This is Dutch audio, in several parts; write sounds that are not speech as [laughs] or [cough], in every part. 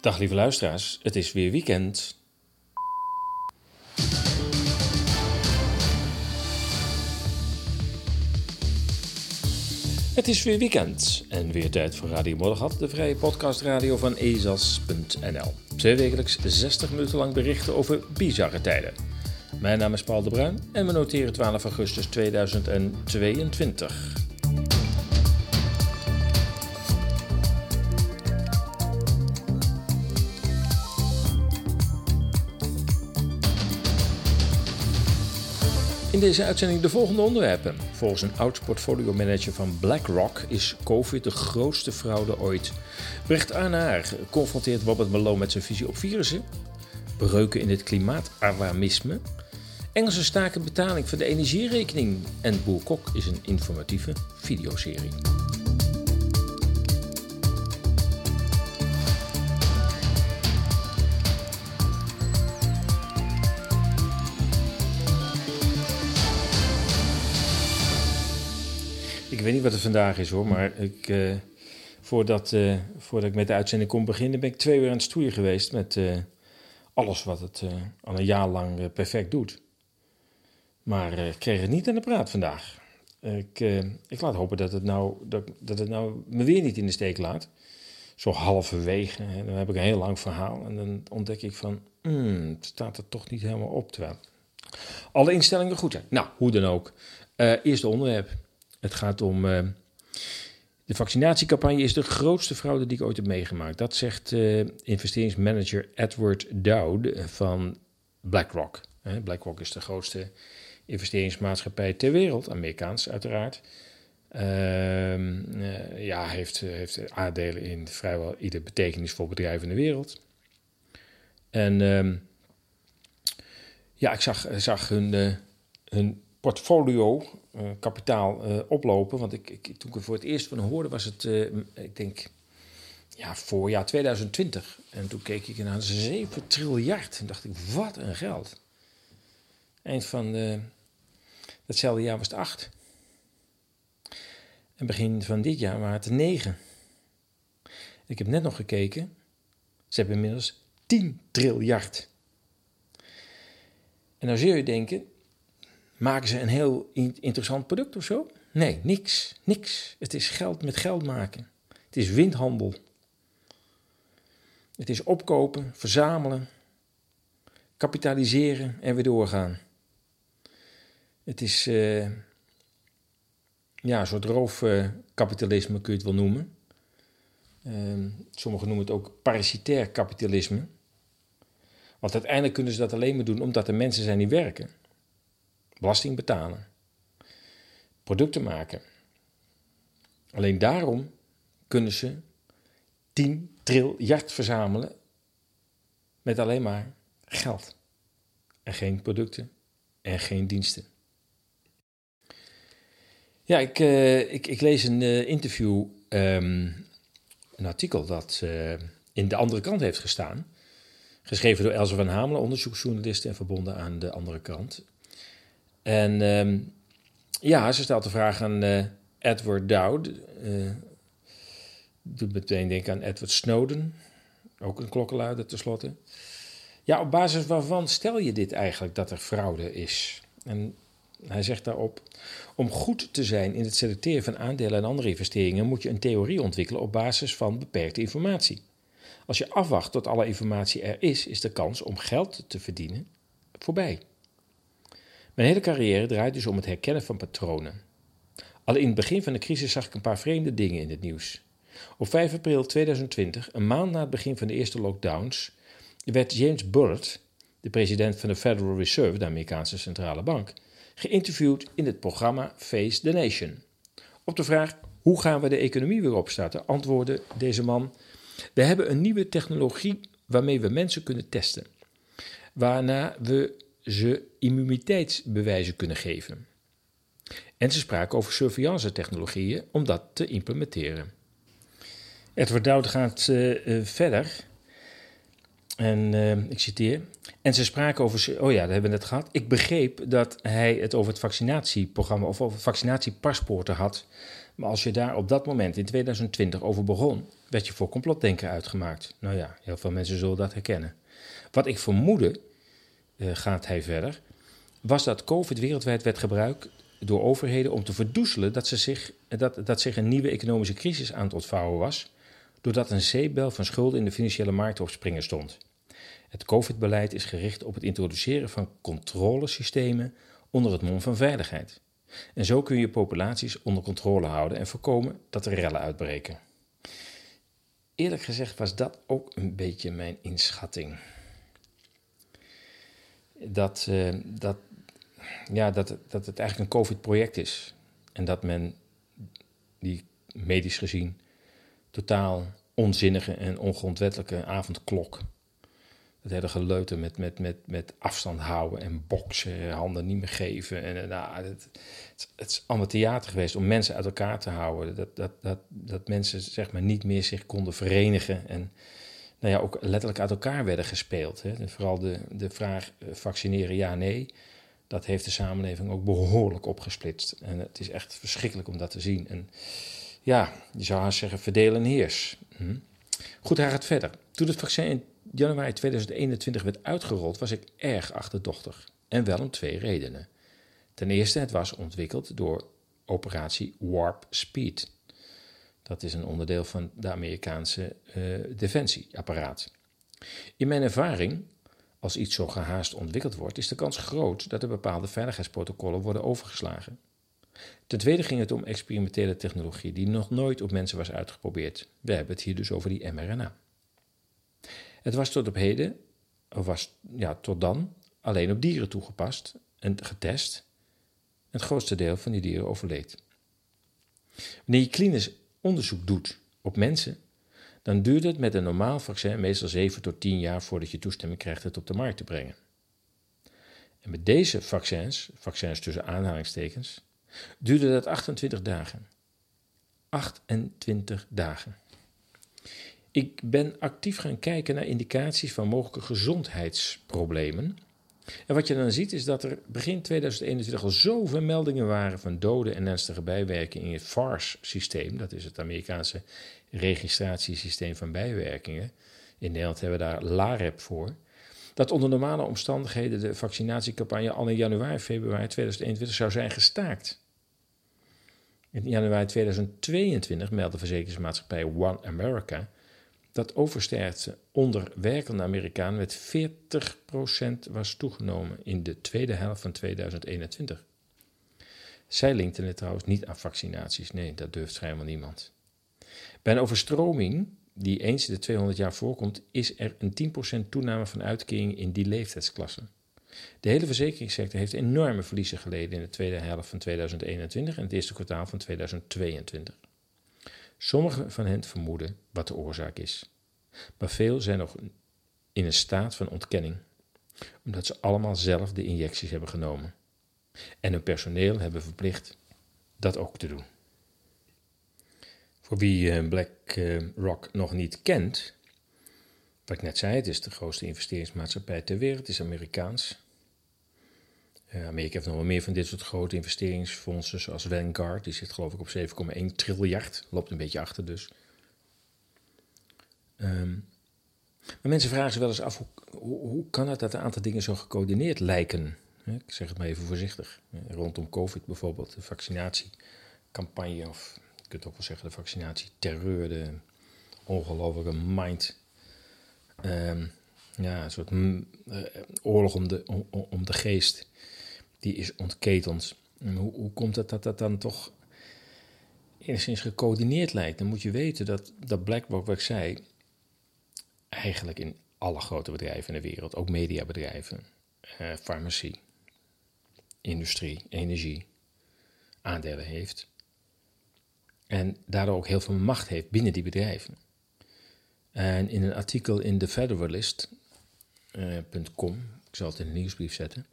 Dag lieve luisteraars, het is weer weekend. Het is weer weekend en weer tijd voor Radio Moddergat, de vrije podcastradio van ezas.nl. Twee wekelijks 60 minuten lang berichten over bizarre tijden. Mijn naam is Paul de Bruin en we noteren 12 augustus 2022. In deze uitzending de volgende onderwerpen. Volgens een oud portfolio manager van BlackRock is COVID de grootste fraude ooit. Brecht Arnaar confronteert Robert Malone met zijn visie op virussen. Breuken in het klimaatalarmisme. Engelsen staken betaling voor de energierekening. En Boer Kok is een informatieve videoserie. Ik weet niet wat het vandaag is hoor, maar ik, uh, voordat, uh, voordat ik met de uitzending kon beginnen, ben ik twee uur aan het stoeien geweest met uh, alles wat het al een jaar lang perfect doet. Maar ik kreeg het niet aan de praat vandaag. Ik, ik laat hopen dat het, nou, dat, dat het nou me weer niet in de steek laat. Zo halverwege, dan heb ik een heel lang verhaal en dan ontdek ik van, hmm, het staat er toch niet helemaal op. Terwijl alle instellingen goed zijn. Nou, hoe dan ook. eerste onderwerp. Het gaat om. Uh, de vaccinatiecampagne is de grootste fraude die ik ooit heb meegemaakt. Dat zegt uh, investeringsmanager Edward Dowd van BlackRock. BlackRock is de grootste investeringsmaatschappij ter wereld, Amerikaans uiteraard. Uh, ja, heeft, heeft aandelen in vrijwel ieder betekenisvol bedrijf in de wereld. En ehm, ja, ik zag, zag hun, hun portfolio kapitaal uh, oplopen. Want ik, ik, toen ik er voor het eerst van hoorde, was het, uh, ik denk, ja, voorjaar 2020. En toen keek ik naar 7 triljard. En dacht ik, wat een geld. Eind van de, datzelfde jaar was het 8. En begin van dit jaar waren het 9. Ik heb net nog gekeken. Ze hebben inmiddels 10 triljard. En dan zul je denken, Maken ze een heel interessant product of zo? Nee, niks. Niks. Het is geld met geld maken. Het is windhandel. Het is opkopen, verzamelen, kapitaliseren en weer doorgaan. Het is uh, ja, een soort roofkapitalisme, kun je het wel noemen. Uh, sommigen noemen het ook parasitair kapitalisme. Want uiteindelijk kunnen ze dat alleen maar doen omdat er mensen zijn die werken belasting betalen, producten maken. Alleen daarom kunnen ze 10 triljard verzamelen met alleen maar geld. En geen producten en geen diensten. Ja, ik, uh, ik, ik, lees een uh, interview, um, een artikel dat uh, in de andere kant heeft gestaan. Geschreven door Elze van Hamelen, onderzoeksjournalist en verbonden aan de andere kant. En um, ja, ze stelt de vraag aan uh, Edward Dowd. Uh, doet meteen denken aan Edward Snowden. Ook een klokkenluider tenslotte. Ja, op basis waarvan stel je dit eigenlijk dat er fraude is? En hij zegt daarop: Om goed te zijn in het selecteren van aandelen en andere investeringen moet je een theorie ontwikkelen op basis van beperkte informatie. Als je afwacht tot alle informatie er is, is de kans om geld te verdienen voorbij. Mijn hele carrière draait dus om het herkennen van patronen. Al in het begin van de crisis zag ik een paar vreemde dingen in het nieuws. Op 5 april 2020, een maand na het begin van de eerste lockdowns, werd James Bullard, de president van de Federal Reserve, de Amerikaanse centrale bank, geïnterviewd in het programma Face the Nation. Op de vraag hoe gaan we de economie weer opstarten, antwoordde deze man: We hebben een nieuwe technologie waarmee we mensen kunnen testen. Waarna we ze immuniteitsbewijzen kunnen geven. En ze spraken over surveillance-technologieën om dat te implementeren. Edward Dowd gaat uh, uh, verder. En uh, ik citeer. En ze spraken over. Oh ja, dat hebben we net gehad. Ik begreep dat hij het over het vaccinatieprogramma of over vaccinatiepaspoorten had. Maar als je daar op dat moment in 2020 over begon, werd je voor complotdenker uitgemaakt. Nou ja, heel veel mensen zullen dat herkennen. Wat ik vermoedde, gaat hij verder, was dat COVID wereldwijd werd gebruikt door overheden om te verdoezelen dat, ze zich, dat, dat zich een nieuwe economische crisis aan het ontvouwen was, doordat een zeepbel van schulden in de financiële markt op springen stond. Het COVID-beleid is gericht op het introduceren van controlesystemen onder het mom van veiligheid. En zo kun je populaties onder controle houden en voorkomen dat er rellen uitbreken. Eerlijk gezegd was dat ook een beetje mijn inschatting. Dat, uh, dat, ja, dat, dat het eigenlijk een COVID-project is. En dat men die medisch gezien totaal onzinnige en ongrondwettelijke avondklok het hele geleuter met, met, met, met afstand houden en boksen, handen niet meer geven. En, nou, het, het, is allemaal theater geweest om mensen uit elkaar te houden. Dat, dat, dat, dat mensen zeg maar niet meer zich konden verenigen en nou ja, ook letterlijk uit elkaar werden gespeeld. Hè. Vooral de, de vraag eh, vaccineren ja, nee, dat heeft de samenleving ook behoorlijk opgesplitst. En het is echt verschrikkelijk om dat te zien. En ja, je zou haast zeggen verdelen en heers. Hm. Goed, hij gaat verder. Toen het vaccin in januari 2021 werd uitgerold, was ik erg achterdochtig. En wel om twee redenen. Ten eerste, het was ontwikkeld door operatie Warp Speed. Dat is een onderdeel van de Amerikaanse uh, defensieapparaat. In mijn ervaring, als iets zo gehaast ontwikkeld wordt, is de kans groot dat er bepaalde veiligheidsprotocollen worden overgeslagen. Ten tweede ging het om experimentele technologie die nog nooit op mensen was uitgeprobeerd. We hebben het hier dus over die mRNA. Het was tot op heden, of was ja, tot dan, alleen op dieren toegepast en getest. Het grootste deel van die dieren overleed. Wanneer je klinisch onderzoek doet op mensen, dan duurt het met een normaal vaccin meestal 7 tot 10 jaar voordat je toestemming krijgt het op de markt te brengen. En met deze vaccins, vaccins tussen aanhalingstekens, duurde dat 28 dagen. 28 dagen. Ik ben actief gaan kijken naar indicaties van mogelijke gezondheidsproblemen. En wat je dan ziet is dat er begin 2021 al zoveel meldingen waren van doden en ernstige bijwerkingen in het FARS-systeem. Dat is het Amerikaanse registratiesysteem van bijwerkingen. In Nederland hebben we daar LAREP voor. Dat onder normale omstandigheden de vaccinatiecampagne al in januari, februari 2021 zou zijn gestaakt. In januari 2022 meldde verzekeringsmaatschappij One America dat oversterfte onder werkende Amerikanen met 40% was toegenomen in de tweede helft van 2021. Zij linkten het trouwens niet aan vaccinaties. Nee, dat durft schijnbaar niemand. Bij een overstroming die eens in de 200 jaar voorkomt, is er een 10% toename van uitkeringen in die leeftijdsklasse. De hele verzekeringssector heeft enorme verliezen geleden in de tweede helft van 2021 en het eerste kwartaal van 2022. Sommigen van hen vermoeden wat de oorzaak is. Maar veel zijn nog in een staat van ontkenning, omdat ze allemaal zelf de injecties hebben genomen. En hun personeel hebben verplicht dat ook te doen. Voor wie eh, BlackRock eh, nog niet kent, wat ik net zei, het is de grootste investeringsmaatschappij ter wereld, het is Amerikaans. Uh, Amerika heeft nog wel meer van dit soort grote investeringsfondsen, zoals Vanguard. Die zit geloof ik op 7,1 triljard. Loopt een beetje achter dus. Um, maar mensen vragen zich wel eens af, hoe, hoe, kan het dat een aantal dingen zo gecoördineerd lijken? Ik zeg het maar even voorzichtig. Rondom COVID bijvoorbeeld, de vaccinatiecampagne, of je kunt ook wel zeggen de vaccinatieterreur, de ongelofelijke mind... Um, ja, een soort eh, oorlog om de, om, om de geest die is ontketend. hoe, hoe komt het dat dat dan toch enigszins gecoördineerd lijkt? Dan moet je weten dat, dat BlackRock, wat ik zei, eigenlijk in alle grote bedrijven in de wereld, ook mediabedrijven, eh, farmacie, industrie, energie, aandelen heeft. En daardoor ook heel veel macht heeft binnen die bedrijven. En in een artikel in TheFederalist.com, uh, ik zal het in de nieuwsbrief zetten,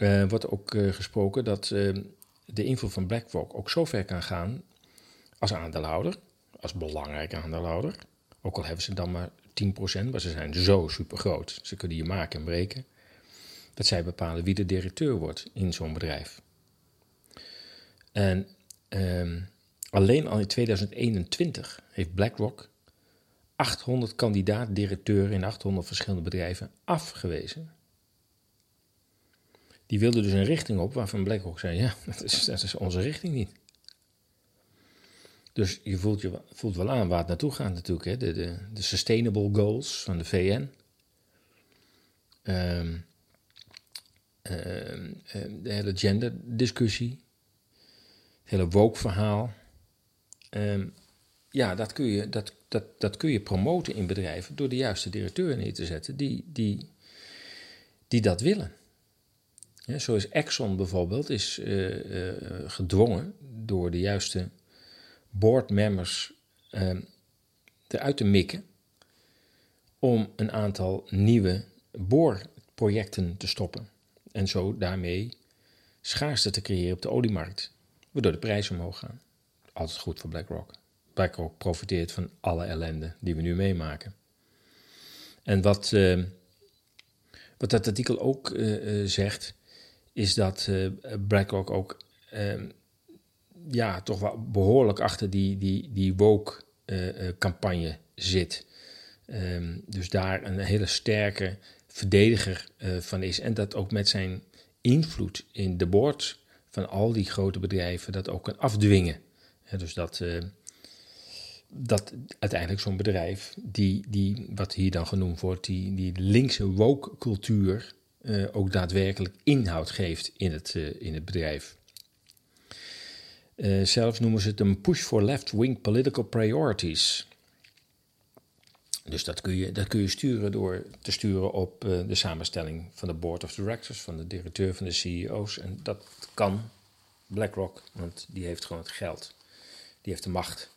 uh, wordt ook uh, gesproken dat uh, de invloed van BlackRock ook zo ver kan gaan als aandeelhouder, als belangrijk aandeelhouder. Ook al hebben ze dan maar 10%, maar ze zijn zo super groot. Ze kunnen je maken en breken. Dat zij bepalen wie de directeur wordt in zo'n bedrijf. En um, alleen al in 2021 heeft BlackRock 800 kandidaat-directeuren in 800 verschillende bedrijven afgewezen. Die wilden dus een richting op waarvan BlackRock zei: ja, [laughs] dat is, dat is onze richting niet. Dus je voelt, je voelt wel aan waar het naartoe gaat natuurlijk. Hè? De, de, de Sustainable Goals van de VN. Ehm, ehm, ehm, de hele genderdiscussie. Het hele woke-verhaal. ja, dat kun, je, dat, dat, dat kun je promoten in bedrijven door de juiste directeur neer te zetten die, die, die dat willen. Zo is Exxon bijvoorbeeld is, uh, uh, gedwongen door de juiste boardmembers uh, eruit te mikken om een aantal nieuwe boorprojecten te stoppen. En zo daarmee schaarste te creëren op de oliemarkt, waardoor de prijzen omhoog gaan. Altijd goed voor BlackRock. BlackRock profiteert van alle ellende die we nu meemaken. En wat, uh, wat dat artikel ook uh, zegt, is dat BlackRock ook ehm, ja, toch wel behoorlijk achter die, die, die woke-campagne uh, zit. Um, dus daar een hele sterke verdediger uh, van is. En dat ook met zijn invloed in de board van al die grote bedrijven dat ook kan afdwingen. dus dat, uh, dat uiteindelijk zo'n bedrijf, die, die, wat hier dan genoemd wordt, die, die linkse woke-cultuur, ook daadwerkelijk inhoud geeft in het, in het bedrijf. Uh, zelfs noemen ze het een push for left-wing political priorities. Dus dat kun, je, dat kun je sturen door te sturen op de samenstelling van de board of directors, van de directeur, van de CEO's. En dat kan BlackRock, want die heeft gewoon het geld. Die heeft de macht.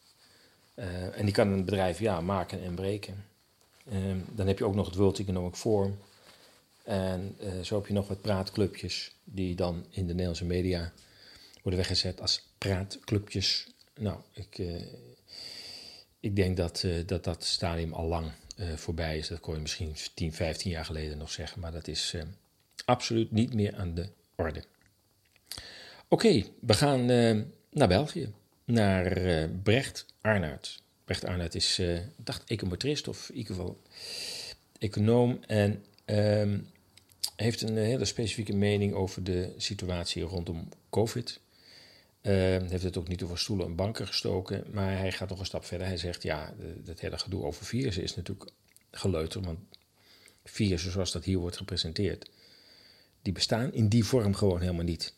En die kan een bedrijf ja, maken en breken. Uh, dan heb je ook nog het World Economic Forum. En zo heb je nog wat praatclubjes die dan in de Nederlandse media worden weggezet als praatclubjes. Nou, ik, uh, ik denk dat, uh, dat dat stadium al lang voorbij is. Dat kon je misschien 10, 15 jaar geleden nog zeggen, maar dat is absoluut niet meer aan de orde. Oké, we gaan naar België, naar Brecht Arnoud. Brecht Arnoud is, dacht, econometrist of in ieder geval econoom en um, heeft een hele specifieke mening over de situatie rondom COVID. Uh, heeft het ook niet over stoelen en banken gestoken, maar hij gaat nog een stap verder. Hij zegt, ja, dat hele gedoe over virussen is natuurlijk geleuter, want virussen zoals dat hier wordt gepresenteerd, die bestaan in die vorm gewoon helemaal niet.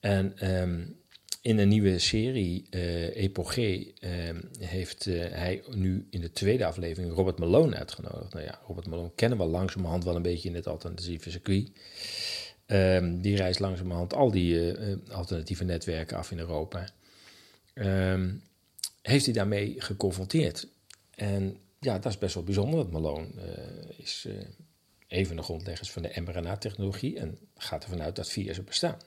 En um, in een nieuwe serie, uh, heeft uh, hij nu in de tweede aflevering Robert Malone uitgenodigd. Nou ja, Robert Malone kennen we langzamerhand wel een beetje in het alternatieve circuit. Um, die reist langzamerhand al die uh, alternatieve netwerken af in Europa. Um, heeft hij daarmee geconfronteerd. En ja, dat is best wel bijzonder. Want Malone is een van de grondleggers van de mRNA-technologie en gaat ervan uit dat virussen bestaan.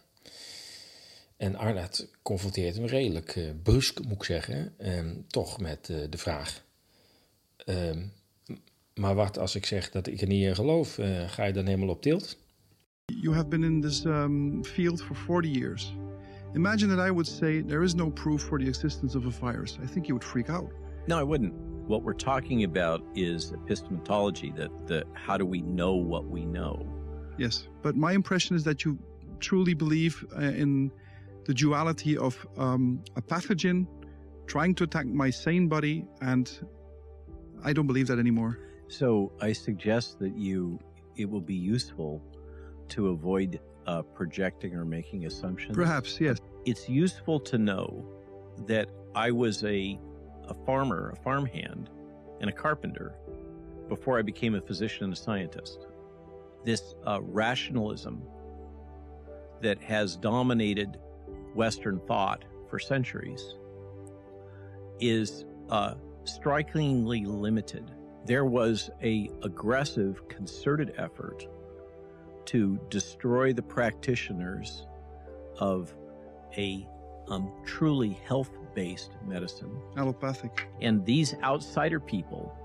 En Arnold confronteert hem redelijk uh, brusk, moet ik zeggen, um, toch met uh, de vraag. Um, maar wat als ik zeg dat ik er niet in geloof, uh, ga je dan helemaal op tilt? You have been in this um, field for 40 years. Imagine that I would say there is no proof for the existence of a virus. I think you would freak out. No, I wouldn't. What we're talking about is epistemology, that the how do we know what we know? Yes, but my impression is that you truly believe uh, in the duality of um, a pathogen trying to attack my sane body, and I don't believe that anymore. So I suggest that you it will be useful to avoid uh, projecting or making assumptions? Perhaps, yes. It's useful to know that I was a, a farmer, a farmhand, and a carpenter before I became a physician and a scientist. This uh, rationalism that has dominated Western thought for centuries is uh, strikingly limited. There was a aggressive, concerted effort to destroy the practitioners of a um, truly health based medicine. Allopathic. And these outsider people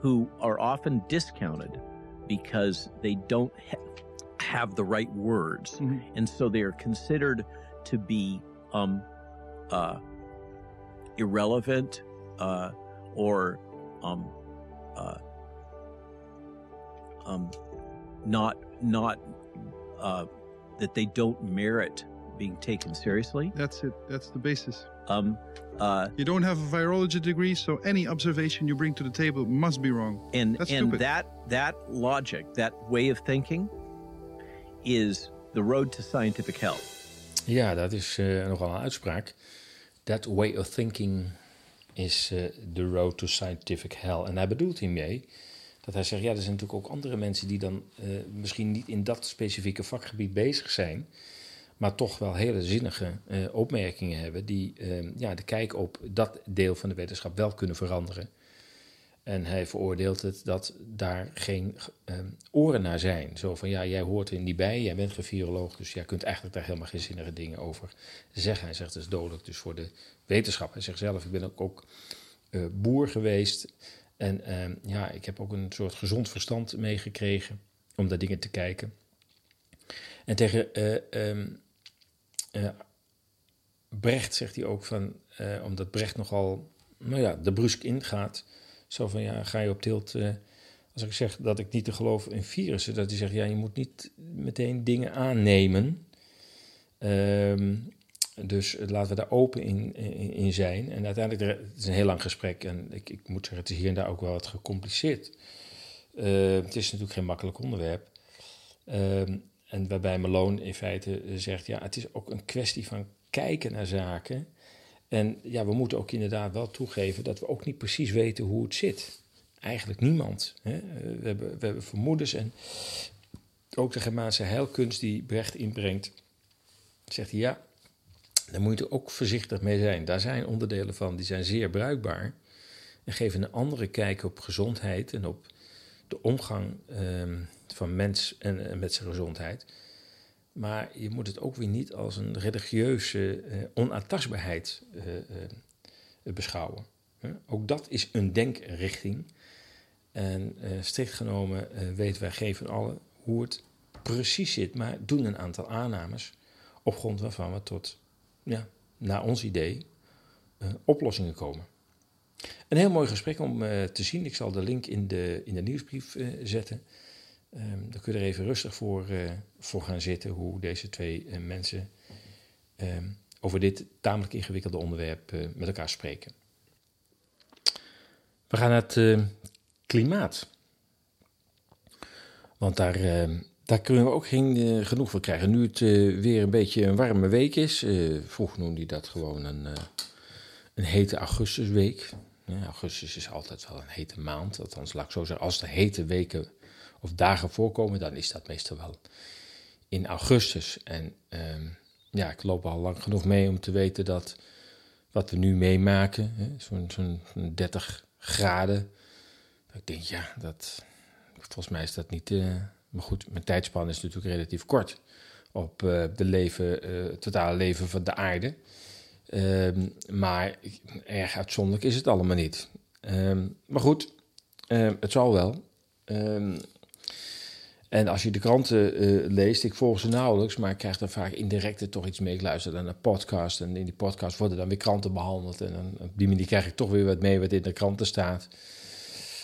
who are often discounted because they don't ha- have the right words. Mm-hmm. And so they are considered to be um, uh, irrelevant uh, or um, uh, um, not not uh, that they don't merit being taken seriously. That's it. That's the basis. Um, uh, You don't have a virology degree, so any observation you bring to the table must be wrong. and That's and stupid. that that logic, that way of thinking, is the road to scientific hell. Ja, dat is eh, nogal een uitspraak. That way of thinking is eh, the road to scientific hell. En hij bedoelt hiermee dat hij zegt, ja, er zijn natuurlijk ook andere mensen die dan eh, misschien niet in dat specifieke vakgebied bezig zijn, maar toch wel hele zinnige opmerkingen hebben die eh, ja, de kijk op dat deel van de wetenschap wel kunnen veranderen. En hij veroordeelt het dat daar geen eh, oren naar zijn. Zo van, ja, jij hoort er niet bij, jij bent geen viroloog, dus jij kunt eigenlijk daar helemaal geen zinnige dingen over zeggen. Hij zegt, het is dodelijk dus voor de wetenschap. Hij zegt zelf, ik ben ook, eh, boer geweest en eh, ja, ik heb ook een soort gezond verstand meegekregen om naar dingen te kijken. En tegen eh, ehm, eh, Brecht zegt hij ook van, omdat Brecht nogal, nou ja, de brusk ingaat. Zo van, ja, ga je op tilt... eh, als ik zeg dat ik niet te geloven in virussen, dat hij zegt, ja, je moet niet meteen dingen aannemen. Ehm, dus laten we daar open in, in, zijn. En uiteindelijk, het is een heel lang gesprek en ik, ik moet zeggen, het is hier en daar ook wel wat gecompliceerd. Eh, het is natuurlijk geen makkelijk onderwerp. Ehm, en waarbij Malone in feite eh, zegt, ja, het is ook een kwestie van kijken naar zaken. En ja, we moeten ook inderdaad wel toegeven dat we ook niet precies weten hoe het zit. Eigenlijk niemand. Hè? Eh, We, hebben, we hebben vermoedens en ook de Germaanse heilkunst die Brecht inbrengt, zegt hij ja, daar moet je ook voorzichtig mee zijn. Daar zijn onderdelen van die zijn zeer bruikbaar en geven een andere kijk op gezondheid en op de omgang ehm, van mens en, en met zijn gezondheid. Maar je moet het ook weer niet als een religieuze eh, onaantastbaarheid eh, eh, beschouwen. Ook dat is een denkrichting. En strikt genomen weten wij geen van allen hoe het precies zit, maar doen een aantal aannames op grond waarvan we tot, ja, naar ons idee, oplossingen komen. Een heel mooi gesprek om te zien. Ik zal de link in de, in de nieuwsbrief zetten. Ehm dan kun je er even rustig voor, eh, voor gaan zitten hoe deze twee eh, mensen ehm, over dit tamelijk ingewikkelde onderwerp eh, met elkaar spreken. We gaan naar het eh, klimaat. Want daar, daar kunnen we ook geen genoeg van krijgen. Nu het weer een beetje een warme week is. vroeger noemde hij dat gewoon een, een hete augustusweek. Augustus is altijd wel een hete maand. Althans, laat ik zo zeggen, als er hete weken of dagen voorkomen, dan is dat meestal wel in augustus. En ehm, ja, ik loop al lang genoeg mee om te weten dat wat we nu meemaken, zo'n zo'n 30 graden. Ik denk, ja, dat, volgens mij is dat niet. eh, maar goed, mijn tijdspan is natuurlijk relatief kort op eh, de leven, eh, het totale leven van de aarde. Ehm, maar erg uitzonderlijk is het allemaal niet. Ehm, maar goed, het zal wel. En als je de kranten eh, leest, ik volg ze nauwelijks, maar ik krijg dan vaak indirect er toch iets mee. Ik luister dan naar podcast en in die podcast worden dan weer kranten behandeld. En dan, op die manier krijg ik toch weer wat mee wat in de kranten staat.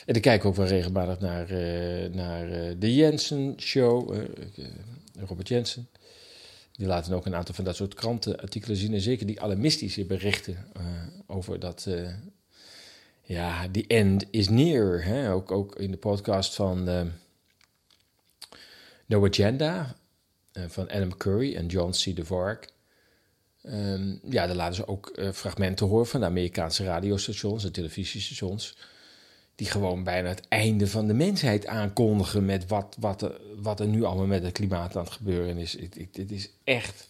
En ik kijk ook wel regelmatig naar, eh, naar eh, de Jensen Show, Robert Jensen. Die laten ook een aantal van dat soort krantenartikelen zien. En zeker die alarmistische berichten over dat... ja, the end is near. Hè? Ook, ook in de podcast van No Agenda eh, van Adam Curry en John C. DeVark. Ehm, ja, daar laten ze ook eh, fragmenten horen van de Amerikaanse radiostations en televisiestations. Die gewoon bijna het einde van de mensheid aankondigen met wat, wat, er, wat er nu allemaal met het klimaat aan het gebeuren is. Het is echt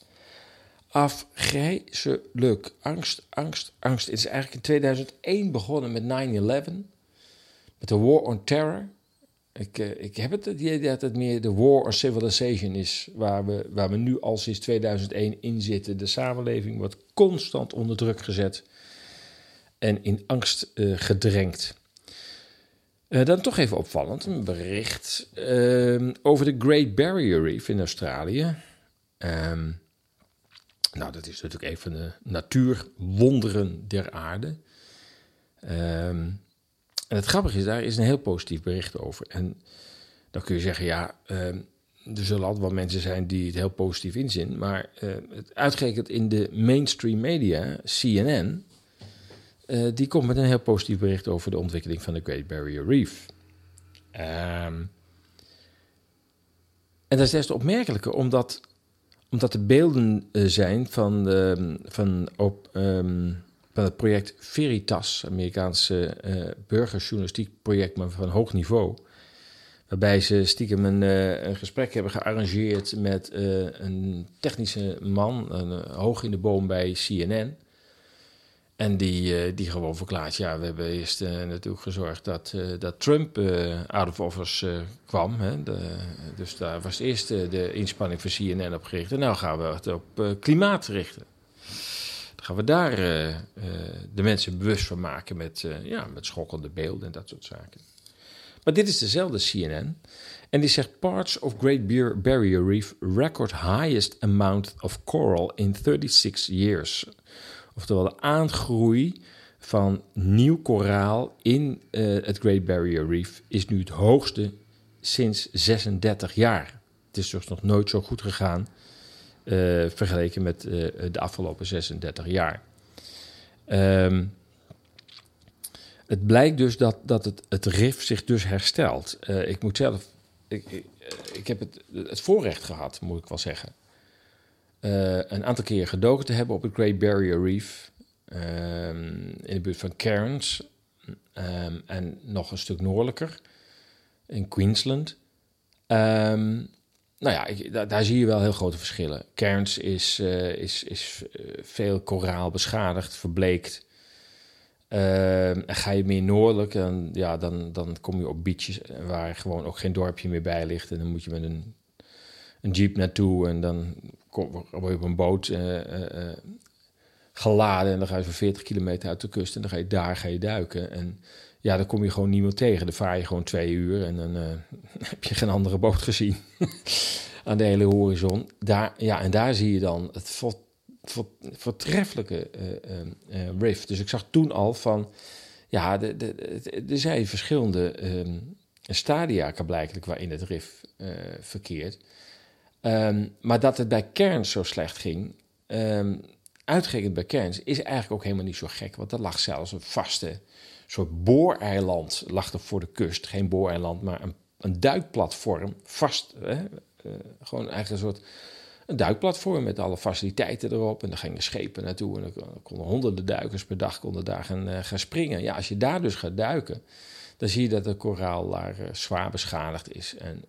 afgrijzelijk. Angst, angst, angst. Het is eigenlijk in 2001 begonnen met 9-11. Met de War on Terror. Ik, eh, ik heb het idee dat het meer de War on Civilization is. Waar we, waar we nu al sinds 2001 in zitten. De samenleving wordt constant onder druk gezet. En in angst eh, gedrenkt. Eh, dan toch even opvallend, een bericht ehm, over de Great Barrier Reef in Australië. Ehm, Nou, dat is natuurlijk een van de natuurwonderen der aarde. Ehm, en het grappige is, daar is een heel positief bericht over. En dan kun je zeggen, ja, ehm, er zullen altijd wel mensen zijn die het heel positief inzien. Maar uh, het uitgerekend in de mainstream media, CNN, uh, die komt met een heel positief bericht over de ontwikkeling van de Great Barrier Reef. Um, en dat is des te opmerkelijker, omdat, omdat er beelden uh, zijn van, uh, van, op, um, van het project Veritas, Amerikaanse uh, burgerjournalistiek project, maar van hoog niveau. Waarbij ze stiekem een, uh, een gesprek hebben gearrangeerd met een technische man, een, hoog in de boom bij CNN. En die, die gewoon verklaart, ja, we hebben eerst natuurlijk gezorgd dat, dat Trump out of office kwam. Hè? Dus daar was eerst de inspanning van CNN op gericht. En nou gaan we het op klimaat richten. Gaan we daar de mensen bewust van maken met, ja, met schokkende beelden en dat soort zaken. Maar dit is dezelfde CNN. En die zegt: Parts of Great Barrier Reef record highest amount of coral in 36 years. Oftewel de aangroei van nieuw koraal in het Great Barrier Reef is nu het hoogste sinds 36 jaar. Het is dus nog nooit zo goed gegaan vergeleken met uh, de afgelopen 36 jaar. Um, het blijkt dus dat, dat het, het RIF zich dus herstelt. ik moet zelf, ik, ik, heb het, het voorrecht gehad, moet ik wel zeggen een aantal keer gedoken te hebben op het Great Barrier Reef. Um, in de buurt van Cairns. Um, en nog een stuk noordelijker. In Queensland. Nou ja, daar, zie je wel heel grote verschillen. Cairns is, uh, is, is uh, veel koraal beschadigd, verbleekt. en ga je meer noordelijk, dan, ja, dan, dan kom je op beaches waar gewoon ook geen dorpje meer bij ligt. En dan moet je met een, een jeep naartoe en dan kom, word je op een boot uh, geladen en dan ga je voor 40 kilometer uit de kust en dan ga je daar ga je duiken. En ja, dan kom je gewoon niemand tegen. Dan vaar je gewoon twee uur en dan [laughs] heb je geen andere boot gezien [laughs] aan de hele horizon. Daar, ja, en daar zie je dan het voortreffelijke riff. Dus ik zag toen al van, ja, er zijn verschillende um, stadia blijkbaar waarin het riff verkeert. Um, maar dat het bij Kerns zo slecht ging, um, uitgerekend bij Kerns, is eigenlijk ook helemaal niet zo gek. Want er lag zelfs een vaste soort booreiland lag er voor de kust. Geen booreiland, maar een, een duikplatform, vast. Hè? Uh, gewoon eigenlijk een soort een duikplatform met alle faciliteiten erop. En daar gingen schepen naartoe en er konden honderden duikers per dag konden daar gaan, uh, gaan springen. Ja, als je daar dus gaat duiken, dan zie je dat de koraal daar uh, zwaar beschadigd is. En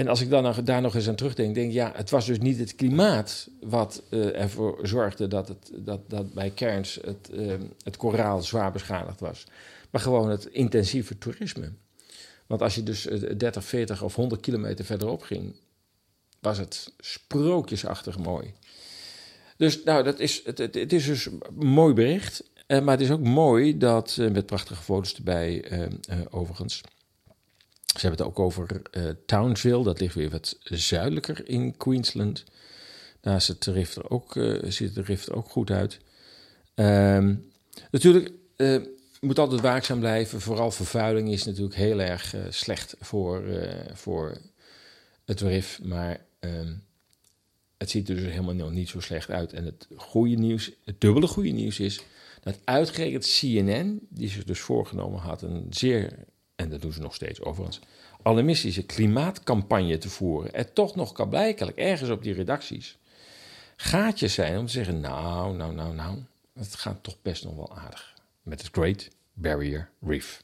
en als ik dan daar nog eens aan terugdenk, denk ik, ja, het was dus niet het klimaat wat uh, ervoor zorgde dat, het, dat, dat bij Cairns het, uh, het koraal zwaar beschadigd was. Maar gewoon het intensieve toerisme. Want als je dus 30, 40 of 100 kilometer verderop ging, was het sprookjesachtig mooi. Dus nou, dat is, het, het, is dus een mooi bericht. Uh, maar het is ook mooi dat, met prachtige foto's erbij overigens ze hebben het ook over uh, Townsville, dat ligt weer wat zuidelijker in Queensland. Daar de rift er ook, uh, ziet de rift er ook goed uit. Um, natuurlijk uh, moet altijd waakzaam blijven. Vooral vervuiling is natuurlijk heel erg slecht voor, voor het rif. Maar um, het ziet er dus helemaal niet zo slecht uit. En het goede nieuws, het dubbele goede nieuws is dat uitgerekend CNN, die zich dus voorgenomen had een zeer en dat doen ze nog steeds overigens, alarmistische klimaatcampagne te voeren, er toch nog kan ergens op die redacties gaatjes zijn om te zeggen, nou, nou, nou, nou, het gaat toch best nog wel aardig met het Great Barrier Reef.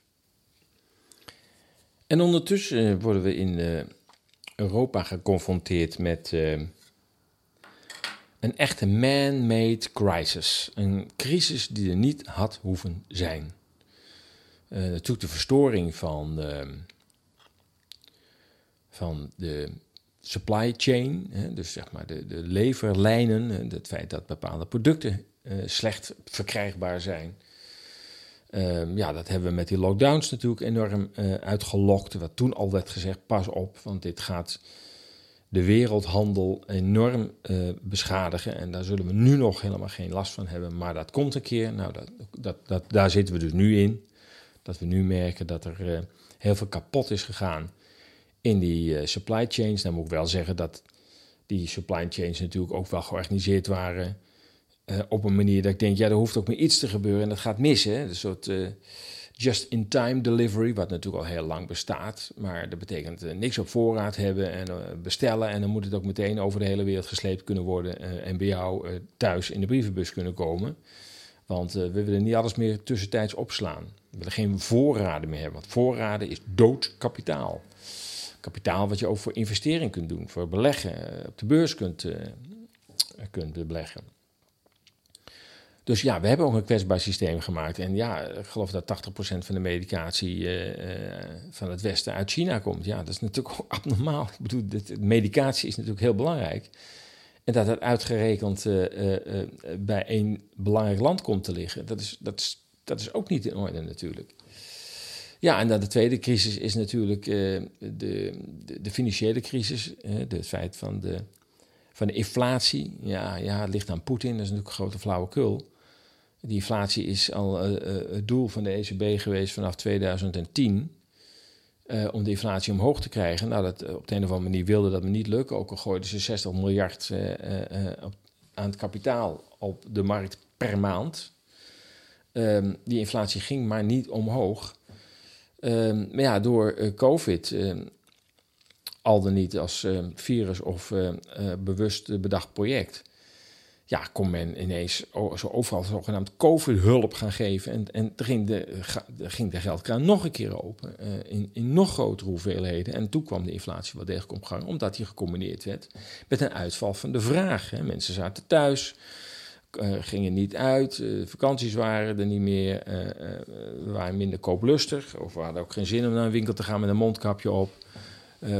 En ondertussen worden we in uh, Europa geconfronteerd met uh, een echte man-made crisis. Een crisis die er niet had hoeven zijn. Uh, natuurlijk de verstoring van, uh, van de supply chain, hè, dus zeg maar de, de leverlijnen, het feit dat bepaalde producten uh, slecht verkrijgbaar zijn. Ehm, ja, dat hebben we met die lockdowns natuurlijk enorm uitgelokt. Wat toen al werd gezegd, pas op, want dit gaat de wereldhandel enorm beschadigen. En daar zullen we nu nog helemaal geen last van hebben. Maar dat komt een keer. Nou, dat, dat, daar zitten we dus nu in. Dat we nu merken dat er uh, heel veel kapot is gegaan in die uh, supply chains. Dan moet ik wel zeggen dat die supply chains natuurlijk ook wel georganiseerd waren. op een manier dat ik denk, ja, er hoeft ook maar iets te gebeuren en dat gaat mis. Een soort just-in-time delivery, wat natuurlijk al heel lang bestaat. Maar dat betekent niks op voorraad hebben en bestellen. En dan moet het ook meteen over de hele wereld gesleept kunnen worden. En bij jou thuis in de brievenbus kunnen komen. Want we willen niet alles meer tussentijds opslaan. We willen geen voorraden meer hebben. Want voorraden is dood kapitaal. Kapitaal wat je ook voor investering kunt doen. Voor beleggen. op de beurs kunt, kunt beleggen. Dus ja, we hebben ook een kwetsbaar systeem gemaakt. En ja, ik geloof dat 80% van de medicatie van het Westen uit China komt. Ja, dat is natuurlijk ook [laughs] abnormaal. Ik bedoel, medicatie is natuurlijk heel belangrijk. En dat het uitgerekend bij één belangrijk land komt te liggen, dat is, dat, is, dat is ook niet in orde natuurlijk. Ja, en dan de tweede crisis is natuurlijk de, de, de, financiële crisis. het feit van de, van de inflatie. Ja, ja, het ligt aan Poetin, dat is natuurlijk een grote flauwekul. Die inflatie is al uh, het doel van de ECB geweest vanaf 2010. Uh, om de inflatie omhoog te krijgen. Nou, dat, op de een of andere manier wilde dat me niet lukken. Ook al gooiden ze 60 miljard aan het kapitaal op de markt per maand. Um, die inflatie ging maar niet omhoog. Um, maar ja, door COVID, um, al dan niet als virus of bewust bedacht project ja, kon men ineens zo overal zogenaamd COVID-hulp gaan geven. En, en ging de, ging de geldkraan nog een keer open, uh, in, in nog grotere hoeveelheden. En toen kwam de inflatie wel degelijk op gang, omdat die gecombineerd werd met een uitval van de vraag. Hè. Mensen zaten thuis, gingen niet uit, uh, vakanties waren er niet meer, we waren minder kooplustig. Of we hadden ook geen zin om naar een winkel te gaan met een mondkapje op.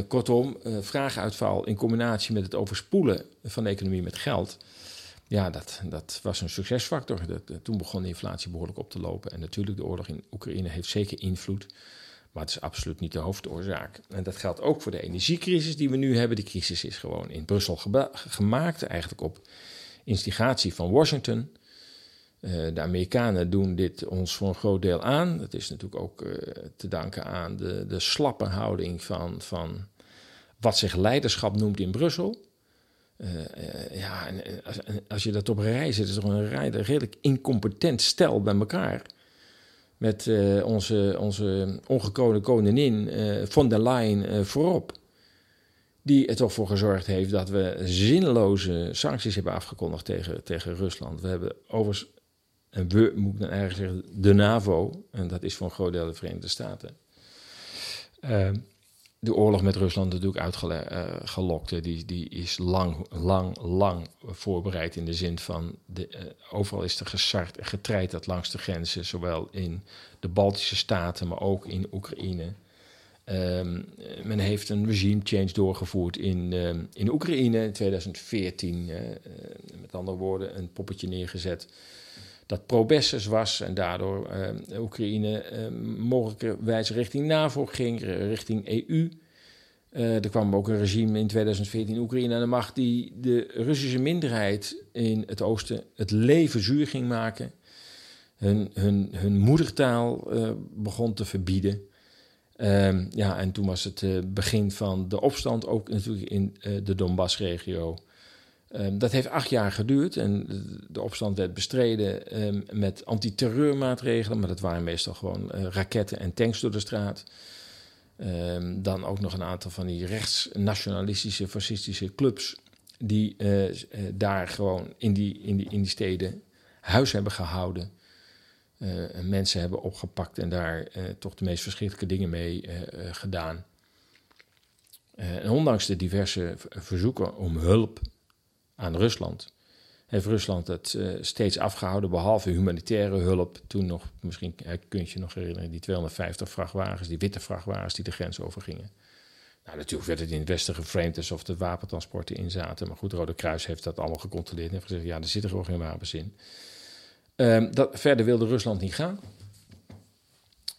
kortom, vraaguitval in combinatie met het overspoelen van de economie met geld ja, dat, dat was een succesfactor. Dat, eh, toen begon de inflatie behoorlijk op te lopen. En natuurlijk, de oorlog in Oekraïne heeft zeker invloed. Maar het is absoluut niet de hoofdoorzaak. En dat geldt ook voor de energiecrisis die we nu hebben. Die crisis is gewoon in Brussel gemaakt, eigenlijk op instigatie van Washington. Uh, de Amerikanen doen dit ons voor een groot deel aan. Dat is natuurlijk ook uh, te danken aan de, de slappe houding van, van wat zich leiderschap noemt in Brussel. Uh, ja, en als, als, je dat op een rij zet, is er een, rij, redelijk incompetent stel bij elkaar. Met onze, onze ongekroonde koningin von der Leyen voorop. Die er toch voor gezorgd heeft dat we zinloze sancties hebben afgekondigd tegen, tegen Rusland. We hebben overigens, en we moet dan eigenlijk zeggen, de NAVO. En dat is voor een groot deel de Verenigde Staten de oorlog met Rusland natuurlijk uitgelokt. Uh, die, die is lang, lang, lang voorbereid in de zin van... De, uh, overal is er gesart en getreiterd langs de grenzen... zowel in de Baltische Staten, maar ook in Oekraïne. Um, men heeft een regime change doorgevoerd in, um, in Oekraïne in 2014. Uh, met andere woorden, een poppetje neergezet dat pro-Besses was en daardoor uh, Oekraïne uh, mogelijkerwijs richting NAVO ging, richting EU. Uh, er kwam ook een regime in 2014 in Oekraïne aan de macht die de Russische minderheid in het oosten het leven zuur ging maken. Hun, hun, hun moedertaal begon te verbieden. Ehm, ja, en toen was het begin van de opstand, ook natuurlijk in de Donbass-regio. Um, dat heeft acht jaar geduurd en de opstand werd bestreden um, met antiterreurmaatregelen, maar dat waren meestal gewoon uh, raketten en tanks door de straat. Dan ook nog een aantal van die rechtsnationalistische, fascistische clubs die daar gewoon in die, in, die, in die steden huis hebben gehouden. Mensen hebben opgepakt en daar toch de meest verschrikkelijke dingen mee gedaan. en ondanks de diverse verzoeken om hulp aan Rusland. Heeft Rusland het steeds afgehouden, behalve humanitaire hulp. Toen nog, misschien kun je je nog herinneren, die 250 vrachtwagens, die witte vrachtwagens die de grens overgingen. Nou, natuurlijk werd het in het Westen geframed alsof de wapentransporten in zaten. Maar goed, Rode Kruis heeft dat allemaal gecontroleerd en heeft gezegd: ja, er zitten gewoon geen wapens in. Um, dat, verder wilde Rusland niet gaan.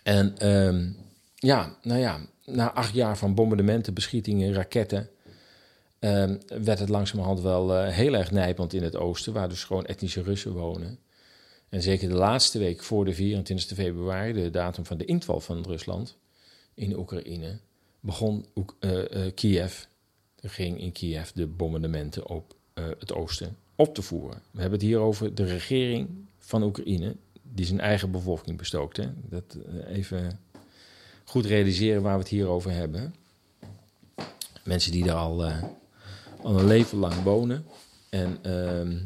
En um, ja, nou ja, na acht jaar van bombardementen, beschietingen, raketten ehm, werd het langzamerhand wel eh, heel erg nijpend in het oosten, waar dus gewoon etnische Russen wonen. En zeker de laatste week voor de 24 februari, de datum van de inval van Rusland in Oekraïne, begon eh, eh, Kiev, ging in Kiev de bombardementen op het oosten op te voeren. We hebben het hier over de regering van Oekraïne, die zijn eigen bevolking bestookt. Dat eh, even goed realiseren waar we het hier over hebben. Mensen die daar al, eh, al een leven lang wonen. En, ehm,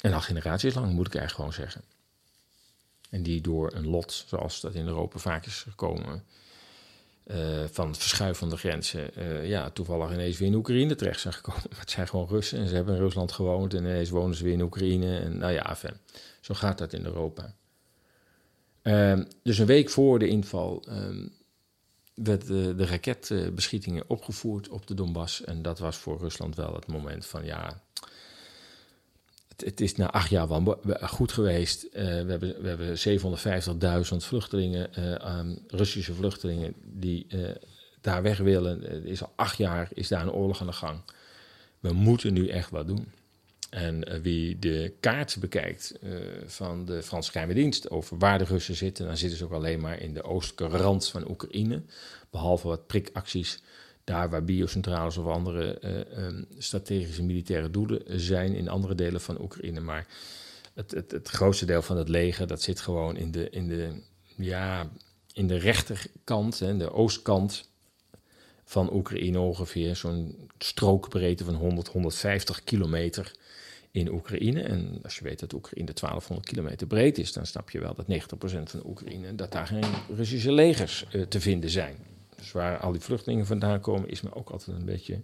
en al generaties lang, moet ik eigenlijk gewoon zeggen. En die door een lot, zoals dat in Europa vaak is gekomen, eh, van verschuiven van de grenzen, eh, ja, toevallig ineens weer in Oekraïne terecht zijn gekomen. Maar [laughs] het zijn gewoon Russen en ze hebben in Rusland gewoond en ineens wonen ze weer in Oekraïne. En nou ja, zo gaat dat in Europa. Ehm, dus een week voor de inval ehm, werd de, de raketbeschietingen opgevoerd op de Donbass. En dat was voor Rusland wel het moment van ja. Het, is na acht jaar goed geweest. Eh, we hebben, we hebben 750.000 vluchtelingen, eh, Russische vluchtelingen, die eh, daar weg willen. Is al acht jaar is daar een oorlog aan de gang. We moeten nu echt wat doen. En wie de kaart bekijkt van de Franse geheime dienst over waar de Russen zitten, dan zitten ze ook alleen maar in de oostelijke rand van Oekraïne. Behalve wat prikacties daar waar biocentrales of andere eh, ehm, strategische militaire doelen zijn in andere delen van Oekraïne. Maar het, het, het grootste deel van het leger, dat zit gewoon in de, in de, ja, in de rechterkant, hè, de oostkant van Oekraïne ongeveer. Zo'n strookbreedte van 100, 150 kilometer in Oekraïne. En als je weet dat Oekraïne 1200 kilometer breed is, dan snap je wel dat 90% van Oekraïne, dat daar geen Russische legers eh, te vinden zijn. Dus waar al die vluchtelingen vandaan komen, is me ook altijd een beetje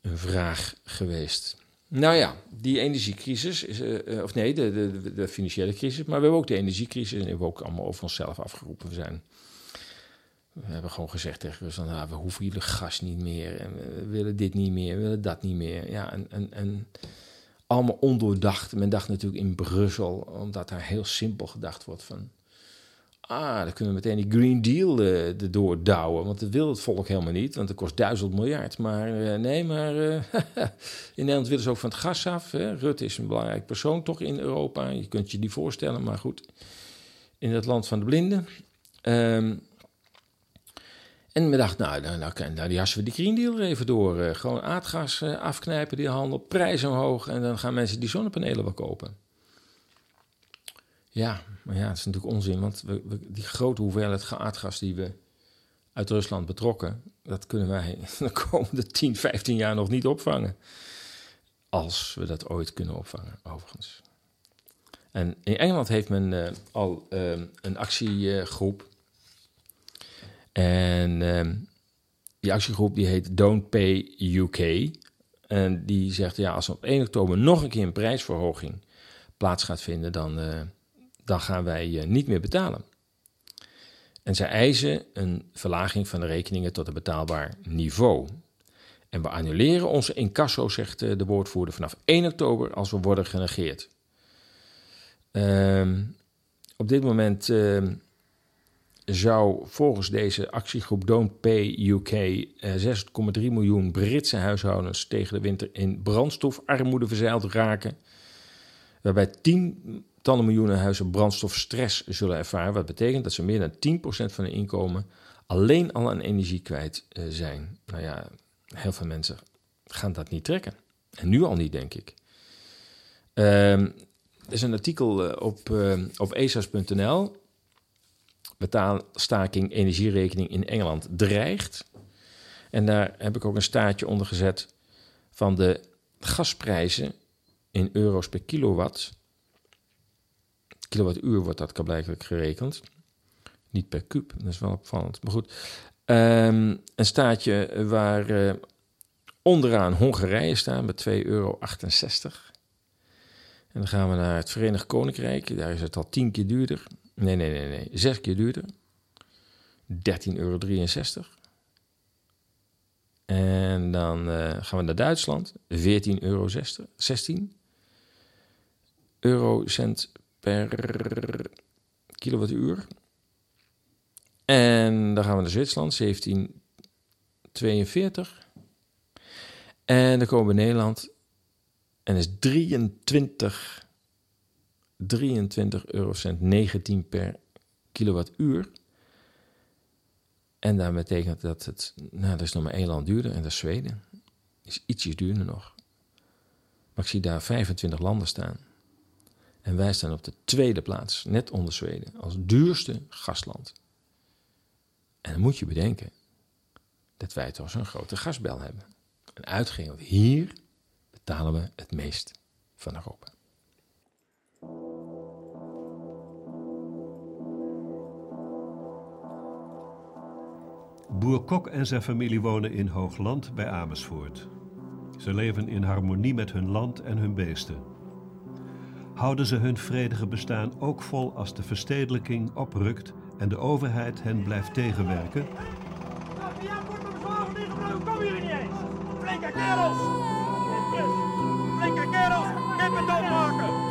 een vraag geweest. Nou ja, die energiecrisis, is, eh, eh, of nee, de, de, de, financiële crisis, maar we hebben ook de energiecrisis en die hebben we ook allemaal over onszelf afgeroepen. We zijn we hebben gewoon gezegd tegen Rusland, nou, we hoeven jullie gas niet meer. En we willen dit niet meer, we willen dat niet meer. Ja, en allemaal ondoordacht. Men dacht natuurlijk in Brussel, omdat daar heel simpel gedacht wordt van... Ah, dan kunnen we meteen die Green Deal uh, erdoor douwen. Want dat wil het volk helemaal niet, want het kost duizend miljard. Maar uh, nee, maar uh, [laughs] in Nederland willen ze ook van het gas af. Hè? Rutte is een belangrijk persoon toch in Europa. Je kunt je die voorstellen, maar goed. In het land van de blinden. Um, en we dachten, nou, nou, nou, nou jassen we die Green Deal er even door. Gewoon aardgas afknijpen, die handel, prijs omhoog. En dan gaan mensen die zonnepanelen wel kopen. Ja, maar ja, dat is natuurlijk onzin. Want we, die grote hoeveelheid aardgas die we uit Rusland betrokken... dat kunnen wij [laughs] de komende 10, 15 jaar nog niet opvangen. Als we dat ooit kunnen opvangen, overigens. En in Engeland heeft men uh, al een actiegroep... En uh, die actiegroep die heet Don't Pay UK. En die zegt, ja, als er op 1 oktober nog een keer een prijsverhoging plaats gaat vinden, dan, uh, dan gaan wij niet meer betalen. En zij eisen een verlaging van de rekeningen tot een betaalbaar niveau. En we annuleren onze incasso, zegt uh, de woordvoerder, vanaf 1 oktober als we worden genegeerd. op dit moment zou volgens deze actiegroep Don't Pay UK eh, 6,3 miljoen Britse huishoudens tegen de winter in brandstofarmoede verzeild raken. Waarbij tientallen miljoenen huizen brandstofstress zullen ervaren. Wat betekent dat ze meer dan 10% van hun inkomen alleen al aan energie kwijt uh, zijn. Nou ja, heel veel mensen gaan dat niet trekken. En nu al niet, denk ik. Uh, er is een artikel op, uh, op esas.nl betaalstaking energierekening in Engeland dreigt. En daar heb ik ook een staartje onder gezet van de gasprijzen in euro's per kilowatt. Kilowattuur wordt dat blijkbaar gerekend. Niet per kuub, dat is wel opvallend. Maar goed, um, een staartje waar uh, onderaan Hongarije staat met 2,68 euro. En dan gaan we naar het Verenigd Koninkrijk. Daar is het al tien keer duurder. Nee, nee, nee, nee. Zes keer duurder. 13,63 euro. En dan uh, gaan we naar Duitsland. 14,16 euro. 16 eurocent per kilowattuur. En dan gaan we naar Zwitserland. 17,42. En dan komen we in Nederland en is 23, 23 eurocent 19 per kilowattuur. En dat betekent dat het, nou, dat is nog maar één land duurder en dat is Zweden. Is ietsjes duurder nog. Maar ik zie daar 25 landen staan. En wij staan op de tweede plaats, net onder Zweden, als duurste gastland. En dan moet je bedenken dat wij toch zo'n grote gasbel hebben. En want hier betalen we het meest van Europa. Boer Kok en zijn familie wonen in Hoogland bij Amersfoort. Ze leven in harmonie met hun land en hun beesten. Houden ze hun vredige bestaan ook vol als de verstedelijking oprukt en de overheid hen blijft tegenwerken? Ja, wordt op zwavel ingebroken, kom jullie niet eens. Flinke kerels. Flinke kerels, kippen doodmaken.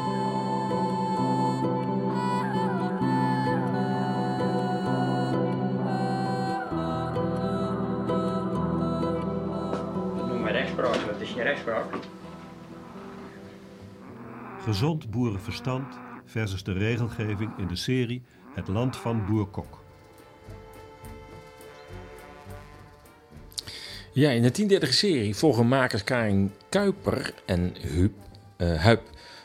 Dat noemen we rechtspraak, het is geen rechtspraak. Gezond boerenverstand versus de regelgeving in de serie Het Land van Boer Kok. Ja, in de 10-30 serie volgen makers Karin Kuiper en Huub, eh, Huip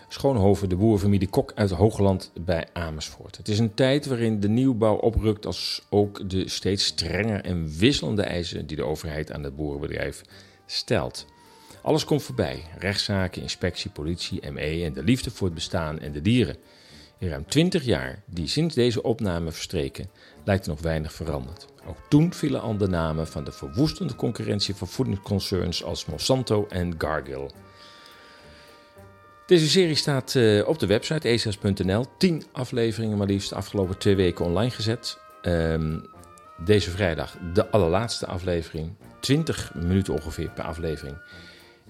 Schoonhoven de boerenfamilie Kok uit Hoogland bij Amersfoort. Het is een tijd waarin de nieuwbouw oprukt als ook de steeds strenger en wisselende eisen die de overheid aan het boerenbedrijf stelt. Alles komt voorbij: rechtszaken, inspectie, politie, ME en de liefde voor het bestaan en de dieren. In ruim 20 jaar die sinds deze opname verstreken, lijkt er nog weinig veranderd. Ook toen vielen al de namen van de verwoestende concurrentie van voedingsconcerns als Monsanto en Gargill. Deze serie staat eh, op de website esas.nl. 10 afleveringen maar liefst de afgelopen twee weken online gezet. Ehm, deze vrijdag de allerlaatste aflevering. 20 minuten ongeveer per aflevering.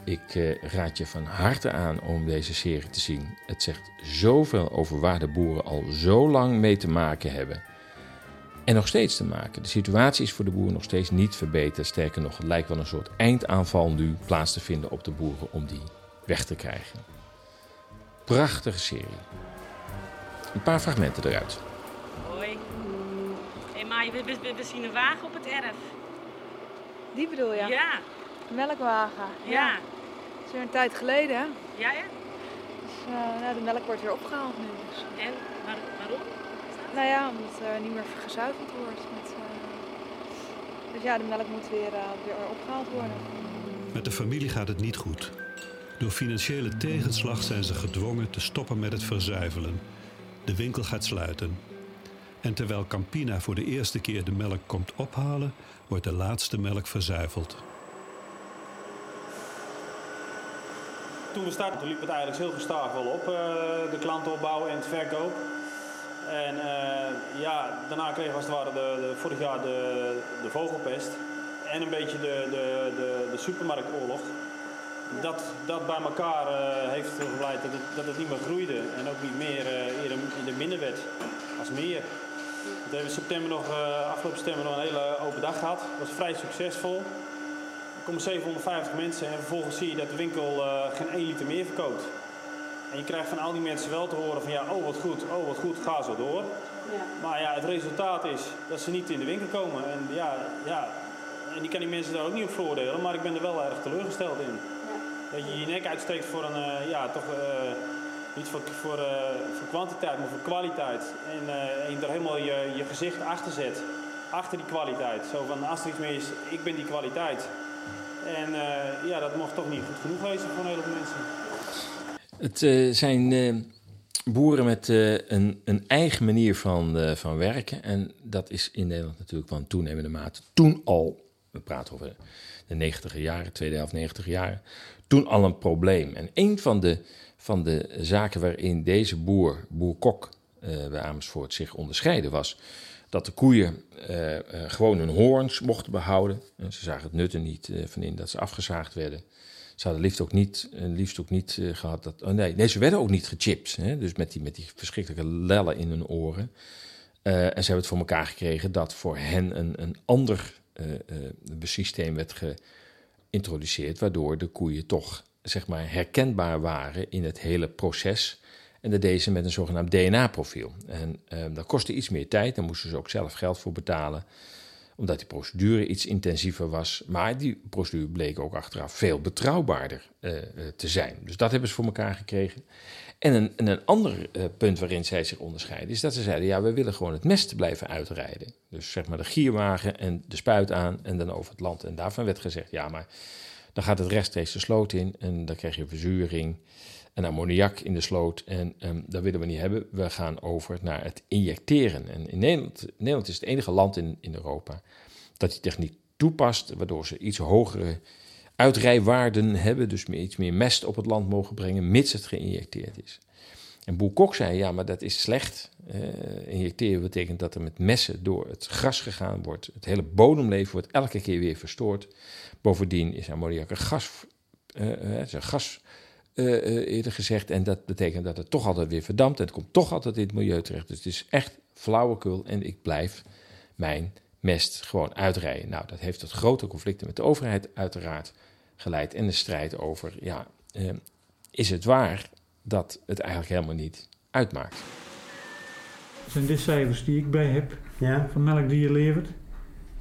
Ik eh, raad je van harte aan om deze serie te zien. Het zegt zoveel over waar de boeren al zo lang mee te maken hebben. En nog steeds te maken. De situatie is voor de boeren nog steeds niet verbeterd. Sterker nog, het lijkt wel een soort eindaanval nu plaats te vinden op de boeren om die weg te krijgen. Prachtige serie. Een paar fragmenten eruit. Hoi. Hé, maar we, we, we zien een wagen op het erf. Die bedoel je? Ja. Melkwagen. Ja. Dat is weer een tijd geleden. hè? Ja, ja. Dus, eh, nou, de melk wordt weer opgehaald nu. Dus. En waar, waarom? Nou ja, omdat er niet meer gezuiverd wordt. Met, eh, Dus ja, de melk moet weer, eh, weer opgehaald worden. Met de familie gaat het niet goed. Door financiële tegenslag zijn ze gedwongen te stoppen met het verzuivelen. De winkel gaat sluiten. En terwijl Campina voor de eerste keer de melk komt ophalen, wordt de laatste melk verzuiveld. Toen we startten, liep het eigenlijk heel gestaag wel op, eh, de klantenopbouw en het verkoop. En eh, ja, daarna kregen we als het ware de, de, vorig jaar de, de vogelpest en een beetje de, de, de, de supermarktoorlog. Dat, dat bij elkaar eh, heeft geleid dat het, dat het niet meer groeide en ook niet meer uh, eerder, eerder minder werd als meer. We hebben in september nog, uh, afgelopen september nog een hele open dag gehad. Dat was vrij succesvol. Komen 750 mensen en vervolgens zie je dat de winkel uh, geen 1 liter meer verkoopt. En je krijgt van al die mensen wel te horen van ja, oh wat goed, oh wat goed, ga zo door. Ja. Maar ja, het resultaat is dat ze niet in de winkel komen. En ja, ja, en die kan die mensen daar ook niet op veroordelen, maar ik ben er wel erg teleurgesteld in. Dat je je nek uitsteekt voor een, uh, ja, toch uh, niet voor, voor, uh, voor kwantiteit, maar voor kwaliteit. En, en je er helemaal je, je gezicht achter zet. Achter die kwaliteit. Zo van, als er iets is, ik ben die kwaliteit. En ja, dat mocht toch niet goed genoeg wezen voor een heleboel mensen. Het uh, zijn uh, boeren met een, een, eigen manier van, van werken. En dat is in Nederland natuurlijk van toenemende mate. Toen al, we praten over de negentiger jaren, tweede helft negentiger jaren. Toen al een probleem. En een van de, van de zaken waarin deze boer, boer Kok bij Amersfoort, zich onderscheiden was. Dat de koeien gewoon hun hoorns mochten behouden. ze zagen het nut er niet van in dat ze afgezaagd werden. Ze hadden liefst ook niet, liefst ook niet gehad dat. Oh nee, nee, ze werden ook niet gechipt. Hè? Dus met die, met die verschrikkelijke lellen in hun oren. En ze hebben het voor elkaar gekregen dat voor hen een, een ander systeem werd geïntroduceerd, waardoor de koeien toch zeg maar, herkenbaar waren in het hele proces. En dat deden ze met een zogenaamd DNA-profiel. En uh, dat kostte iets meer tijd, daar moesten ze ook zelf geld voor betalen omdat die procedure iets intensiever was. Maar die procedure bleek ook achteraf veel betrouwbaarder uh, te zijn. Dus dat hebben ze voor elkaar gekregen. En een, en een ander uh, punt waarin zij zich onderscheiden is dat ze zeiden: ja, we willen gewoon het mest blijven uitrijden. Dus zeg maar de gierwagen en de spuit aan en dan over het land. En daarvan werd gezegd: ja, maar dan gaat het rechtstreeks de sloot in en dan krijg je verzuring en ammoniak in de sloot. En um, dat willen we niet hebben. We gaan over naar het injecteren. En in Nederland, Nederland is het enige land in, in Europa dat die techniek toepast, waardoor ze iets hogere uitrijwaarden hebben, dus meer, iets meer mest op het land mogen brengen, mits het geïnjecteerd is. En Boer Kok zei, ja, maar dat is slecht. Uh, injecteren betekent dat er met messen door het gras gegaan wordt. Het hele bodemleven wordt elke keer weer verstoord. Bovendien is ammoniak een gas, uh, uh, een gas eerder gezegd. En dat betekent dat het toch altijd weer verdampt. En het komt toch altijd in het milieu terecht. Dus het is echt flauwekul. En ik blijf mijn mest gewoon uitrijden. Nou, dat heeft tot grote conflicten met de overheid uiteraard geleid. En de strijd over, ja, uh, is het waar dat het eigenlijk helemaal niet uitmaakt? Dat zijn de cijfers die ik bij heb ja. van melk die je levert.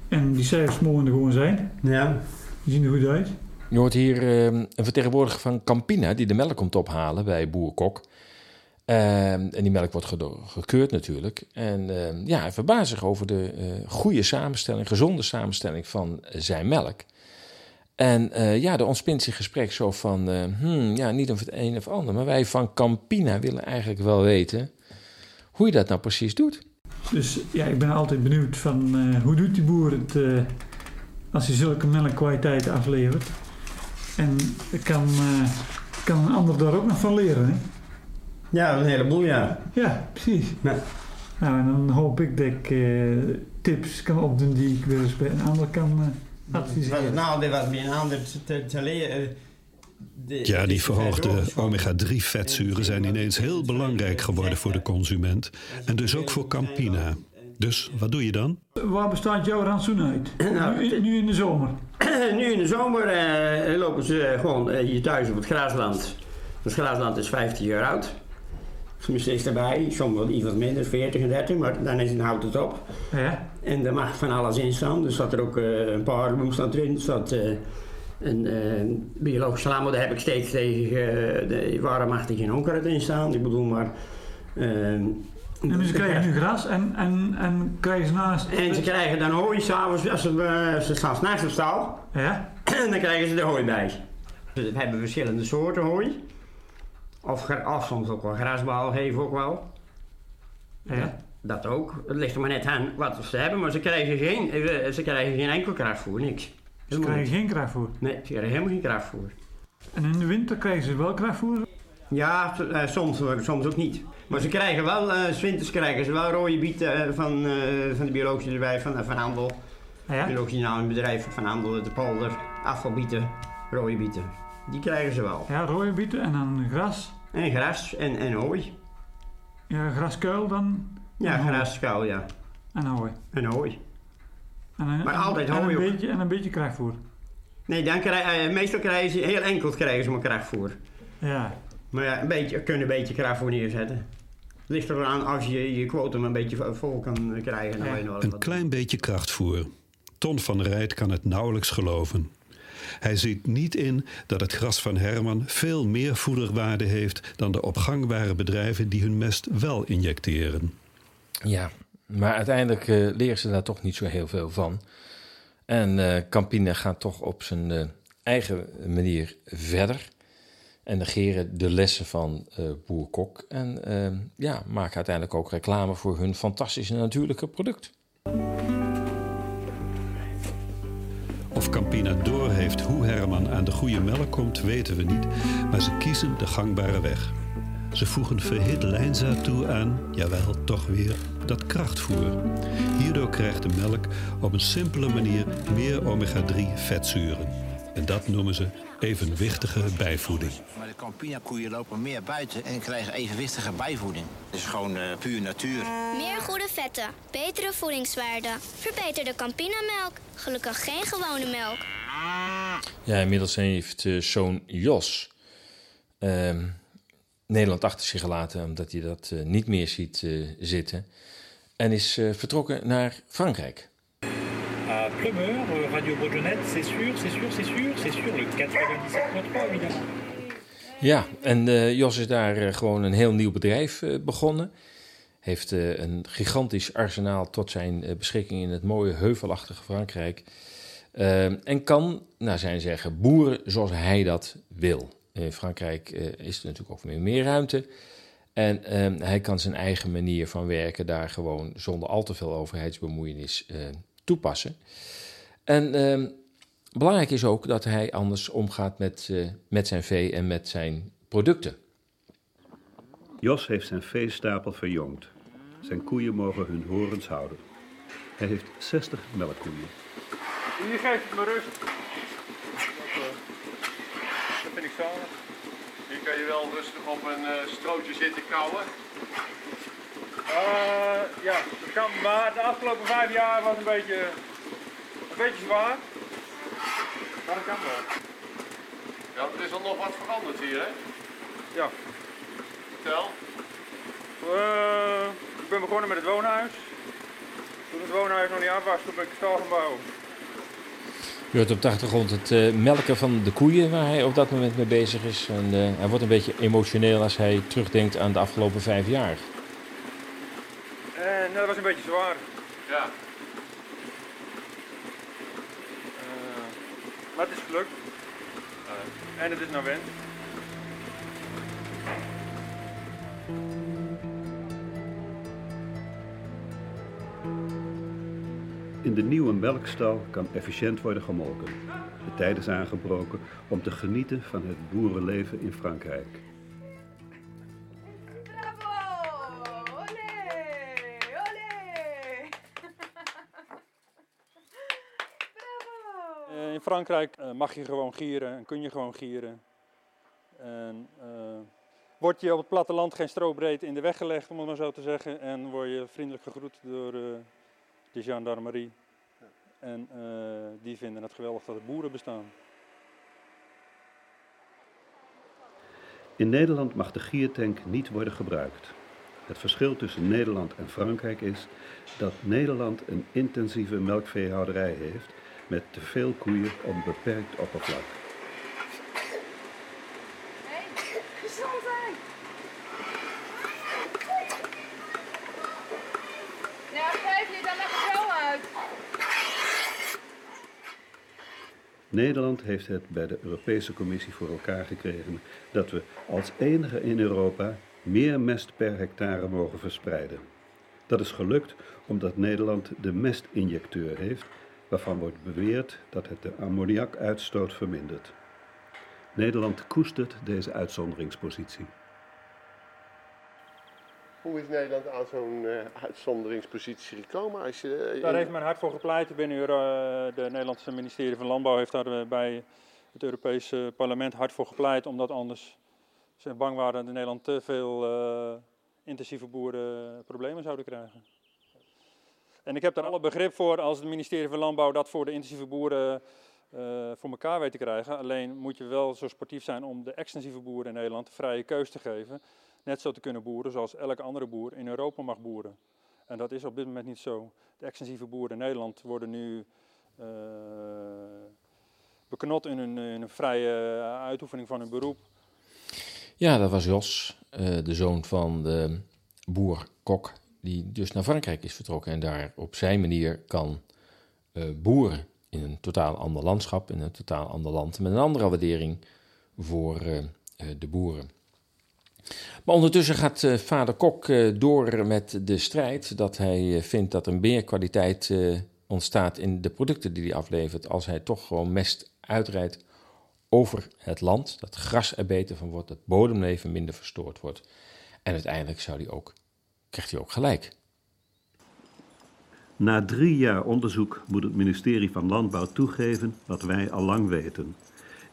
En die cijfers mogen er gewoon zijn. Ja. Die zien er goed uit. Je hoort hier uh, een vertegenwoordiger van Campina die de melk komt ophalen bij Boer Kok. Uh, en die melk wordt gekeurd natuurlijk. En uh, ja, hij verbaast zich over de uh, goede samenstelling, gezonde samenstelling van zijn melk. En ja, er ontspint zich gesprek zo van, hmm, ja, niet of het een of ander, maar wij van Campina willen eigenlijk wel weten hoe je dat nou precies doet. Dus ja, ik ben altijd benieuwd van hoe doet die boer het als hij zulke melkkwaliteit aflevert. En kan, kan een ander daar ook nog van leren, hè? Ja, een heleboel, ja. Ja, precies. Ja. Nou, en dan hoop ik dat ik uh, tips kan opdoen die ik weer eens bij een ander kan uh, adviseren. Nou, dit was bij een ander te, te leren. De, ja, die verhoogde omega-3 vetzuren zijn ineens heel belangrijk geworden voor de consument. En dus ook voor Campina. Dus wat doe je dan? Waar bestaat jouw rantsoen uit? Nou, nu, nu, in de zomer? [clears throat] nu in de zomer uh, lopen ze gewoon hier thuis op het grasland. Het grasland is 15 jaar oud. Soms is erbij, soms wel iets wat minder, 40 en 30, maar dan, is, dan houdt het op. Ja. En er mag van alles in staan. Er staat er ook een paardenboom staat erin. Staat een uh, biologische slamer, daar heb ik steeds tegen, de, waarom mag er geen onkruid in staan? Ik bedoel maar... en dus ze krijgen nu gras en, en, en krijgen ze naast... En ze krijgen dan hooi s'avonds, als ze, ze staan naast de stal. Ja. En [clears throat] dan krijgen ze de hooi bij. We hebben verschillende soorten hooi. Of, of soms ook wel grasbal geven ook wel. Ja. Dat ook. Het ligt er maar net aan wat ze hebben, maar ze krijgen geen, eh, ze krijgen geen enkel krachtvoer, niks. Ze krijgen geen krachtvoer? Nee, ze krijgen helemaal geen krachtvoer. En in de winter krijgen ze wel krachtvoer? Ja, uh, soms, soms ook niet. Maar ze krijgen wel, uh, winters krijgen ze wel rode bieten uh, van, van de biologische erbij, van, van Handel. Ja? Biologische nou, een bedrijf van Handel, de polder, afvalbieten, rode bieten. Die krijgen ze wel. Ja, rode bieten en dan gras. En gras en, en hooi. Ja, graskuil dan? Ja, graskuil, ja. En hooi. En hooi. En een, maar altijd en hooi. Een beetje, en een beetje krachtvoer. Nee, dan krijg, uh, meestal krijgen ze, heel enkel krijgen ze maar krachtvoer. Ja. Maar ja, een beetje, kunnen een beetje krachtvoer neerzetten. Ligt er aan als je je kwotum een beetje vol kan krijgen. Een klein beetje krachtvoer. Ton van Rijt kan het nauwelijks geloven. Hij ziet niet in dat het gras van Herman veel meer voederwaarde heeft dan de opgangbare bedrijven die hun mest wel injecteren. Ja, maar uiteindelijk uh, leren ze daar toch niet zo heel veel van. En uh, Campina gaat toch op zijn uh, eigen manier verder. En negeren de lessen van Boer Kok. En ja, maken uiteindelijk ook reclame voor hun fantastische natuurlijke product. Of Campina doorheeft hoe Herman aan de goede melk komt, weten we niet, maar ze kiezen de gangbare weg. Ze voegen verhit lijnzaad toe aan, jawel, toch weer, dat krachtvoer. Hierdoor krijgt de melk op een simpele manier meer omega-3 vetzuren. En dat noemen ze evenwichtige bijvoeding. Maar de Campina-koeien lopen meer buiten en krijgen evenwichtige bijvoeding. Het is gewoon uh, puur natuur. Meer goede vetten, betere voedingswaarde, verbeterde Campina-melk. Gelukkig geen gewone melk. Ja, inmiddels heeft uh, zoon Jos uh, Nederland achter zich gelaten, omdat hij dat uh, niet meer ziet uh, zitten. En is vertrokken naar Frankrijk. À Plumeur, Radio Bourgonet, c'est sûr, c'est sûr, c'est sûr, c'est sûr, le 97.3 évidemment. Ja, en Jos is daar gewoon een heel nieuw bedrijf begonnen heeft een gigantisch arsenaal tot zijn beschikking in het mooie heuvelachtige Frankrijk. En kan, naar zijn zeggen, boeren zoals hij dat wil. In Frankrijk is er natuurlijk ook meer, meer ruimte. En hij kan zijn eigen manier van werken daar gewoon zonder al te veel overheidsbemoeienis toepassen. En ehm, belangrijk is ook dat hij anders omgaat met, met zijn vee en met zijn producten. Jos heeft zijn veestapel verjongd. Zijn koeien mogen hun horens houden. Hij heeft 60 melkkoeien. Hier geeft het me rust. Dat, uh, dat vind ik zalig. Hier kan je wel rustig op een uh, strootje zitten kauwen. Uh, ja, dat kan, maar de afgelopen vijf jaar was een beetje, een beetje zwaar. Maar dat kan wel. Ja, er is al nog wat veranderd hier, hè? Ja. Vertel. Uh, ik ben begonnen met het woonhuis. Toen het woonhuis nog niet af was, toen ben ik stal gaan bouwen. Je hoort op de achtergrond het uh, melken van de koeien waar hij op dat moment mee bezig is. En uh, hij wordt een beetje emotioneel als hij terugdenkt aan de afgelopen vijf jaar. En dat was een beetje zwaar. Ja. maar het is gelukt. En het is nou wend. In de nieuwe melkstal kan efficiënt worden gemolken. De tijd is aangebroken om te genieten van het boerenleven in Frankrijk. Frankrijk mag je gewoon gieren en kun je gewoon gieren. En, uh, Word je op het platteland geen strobreed in de weg gelegd, om het maar zo te zeggen. En word je vriendelijk gegroet door uh, de gendarmerie. En die vinden het geweldig dat er boeren bestaan. In Nederland mag de giertank niet worden gebruikt. Het verschil tussen Nederland en Frankrijk is dat Nederland een intensieve melkveehouderij heeft met te veel koeien op een beperkt oppervlak. Nederland heeft het bij de Europese Commissie voor elkaar gekregen dat we als enige in Europa meer mest per hectare mogen verspreiden. Dat is gelukt omdat Nederland de mestinjecteur heeft, waarvan wordt beweerd dat het de ammoniakuitstoot vermindert. Nederland koestert deze uitzonderingspositie. Hoe is Nederland aan zo'n uh, uitzonderingspositie gekomen? Als je, uh, daar heeft men hard voor gepleit. Binnen uh, de Nederlandse ministerie van Landbouw heeft daar bij het Europese parlement hard voor gepleit. Omdat anders ze bang waren dat in Nederland te veel intensieve boeren problemen zouden krijgen. En ik heb daar alle begrip voor als het ministerie van Landbouw dat voor de intensieve boeren voor elkaar weet te krijgen. Alleen moet je wel zo sportief zijn om de extensieve boeren in Nederland de vrije keus te geven net zo te kunnen boeren zoals elke andere boer in Europa mag boeren. En dat is op dit moment niet zo. De extensieve boeren in Nederland worden nu uh, beknot in een, in een vrije uitoefening van hun beroep. Ja, dat was Jos, uh, de zoon van de boer Kok, die dus naar Frankrijk is vertrokken en daar op zijn manier kan uh, boeren in een totaal ander landschap, in een totaal ander land, met een andere waardering voor de boeren. Maar ondertussen gaat vader Kok door met de strijd dat hij vindt dat er meer kwaliteit ontstaat in de producten die hij aflevert als hij toch gewoon mest uitrijdt over het land, dat gras er beter van wordt, dat bodemleven minder verstoord wordt. En uiteindelijk zou hij ook, krijgt hij ook gelijk. Na drie jaar onderzoek moet het ministerie van Landbouw toegeven wat wij al lang weten.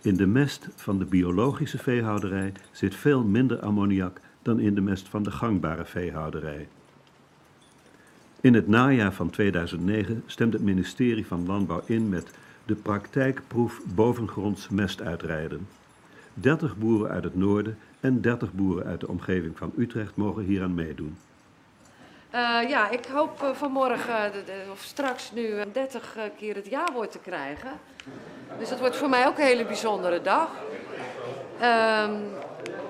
In de mest van de biologische veehouderij zit veel minder ammoniak dan in de mest van de gangbare veehouderij. In het najaar van 2009 stemt het ministerie van Landbouw in met de praktijkproef bovengronds mest uitrijden. 30 boeren uit het noorden en 30 boeren uit de omgeving van Utrecht mogen hieraan meedoen. Uh, ja, ik hoop uh, vanmorgen uh, of straks nu 30 keer het jawoord te krijgen. Dus dat wordt voor mij ook een hele bijzondere dag. Ehm,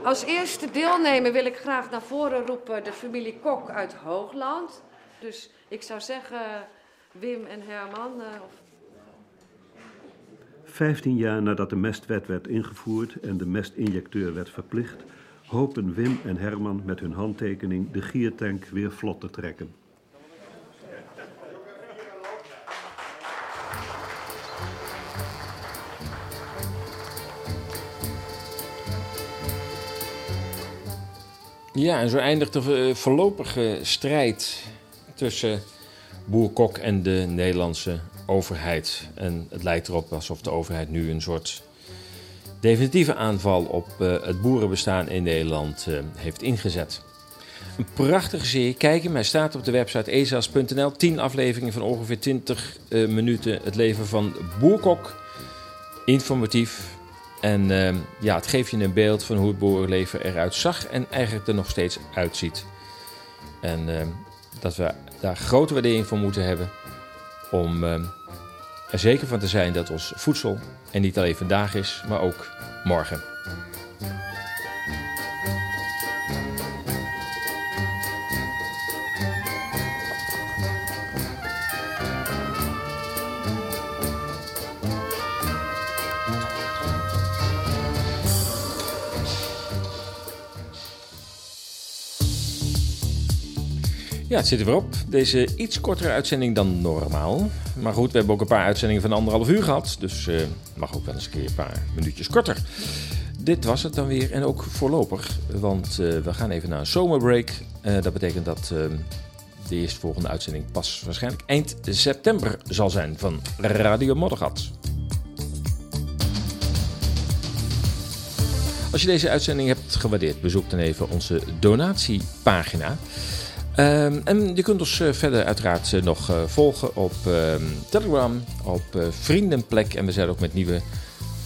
als eerste deelnemer wil ik graag naar voren roepen de familie Kok uit Hoogland. Dus ik zou zeggen Wim en Herman. 15 jaar nadat de mestwet werd ingevoerd en de mestinjecteur werd verplicht, hopen Wim en Herman met hun handtekening de giertank weer vlot te trekken. Ja, en zo eindigt de voorlopige strijd tussen Boer Kok en de Nederlandse overheid. En het lijkt erop alsof de overheid nu een soort definitieve aanval op uh, het boerenbestaan in Nederland uh, heeft ingezet. Een prachtige serie. Kijken, mij staat op de website ezas.nl. 10 afleveringen van ongeveer 20 uh, minuten. Het leven van Boerkok. Informatief. En ja, het geeft je een beeld van hoe het boerenleven eruit zag en eigenlijk er nog steeds uitziet. En dat we daar grote waardering voor moeten hebben om er zeker van te zijn dat ons voedsel en niet alleen vandaag is, maar ook morgen. Ja, het zit er op. Deze iets kortere uitzending dan normaal. Maar goed, we hebben ook een paar uitzendingen van anderhalf uur gehad. Dus uh, mag ook wel eens een keer een paar minuutjes korter. Dit was het dan weer en ook voorlopig. Want uh, we gaan even naar een zomerbreak. Uh, dat betekent dat de eerstvolgende uitzending pas waarschijnlijk eind september zal zijn van Radio Moddergat. Als je deze uitzending hebt gewaardeerd, bezoek dan even onze donatiepagina. Um, en je kunt ons uh, verder uiteraard uh, nog uh, volgen op ehm, Telegram, op Vriendenplek. En we zijn ook met nieuwe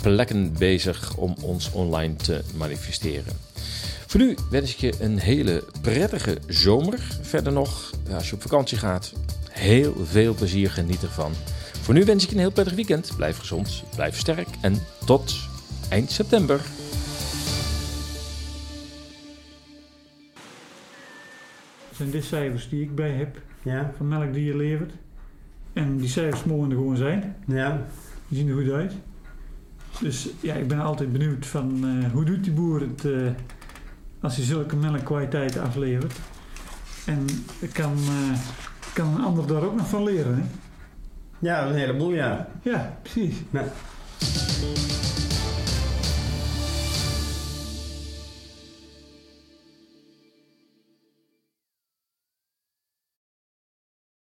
plekken bezig om ons online te manifesteren. Voor nu wens ik je een hele prettige zomer. Verder nog, als je op vakantie gaat, heel veel plezier, geniet ervan. Voor nu wens ik je een heel prettig weekend. Blijf gezond, blijf sterk en tot eind september. Zijn dit cijfers die ik bij heb ja. van melk die je levert. En die cijfers mogen er gewoon zijn. Ja. Die zien er goed uit. Dus ja, ik ben altijd benieuwd van uh, hoe doet die boer het uh, als hij zulke melkkwaliteit aflevert. En kan, uh, kan een ander daar ook nog van leren. Hè? Ja, een heleboel ja. Ja, precies. Ja.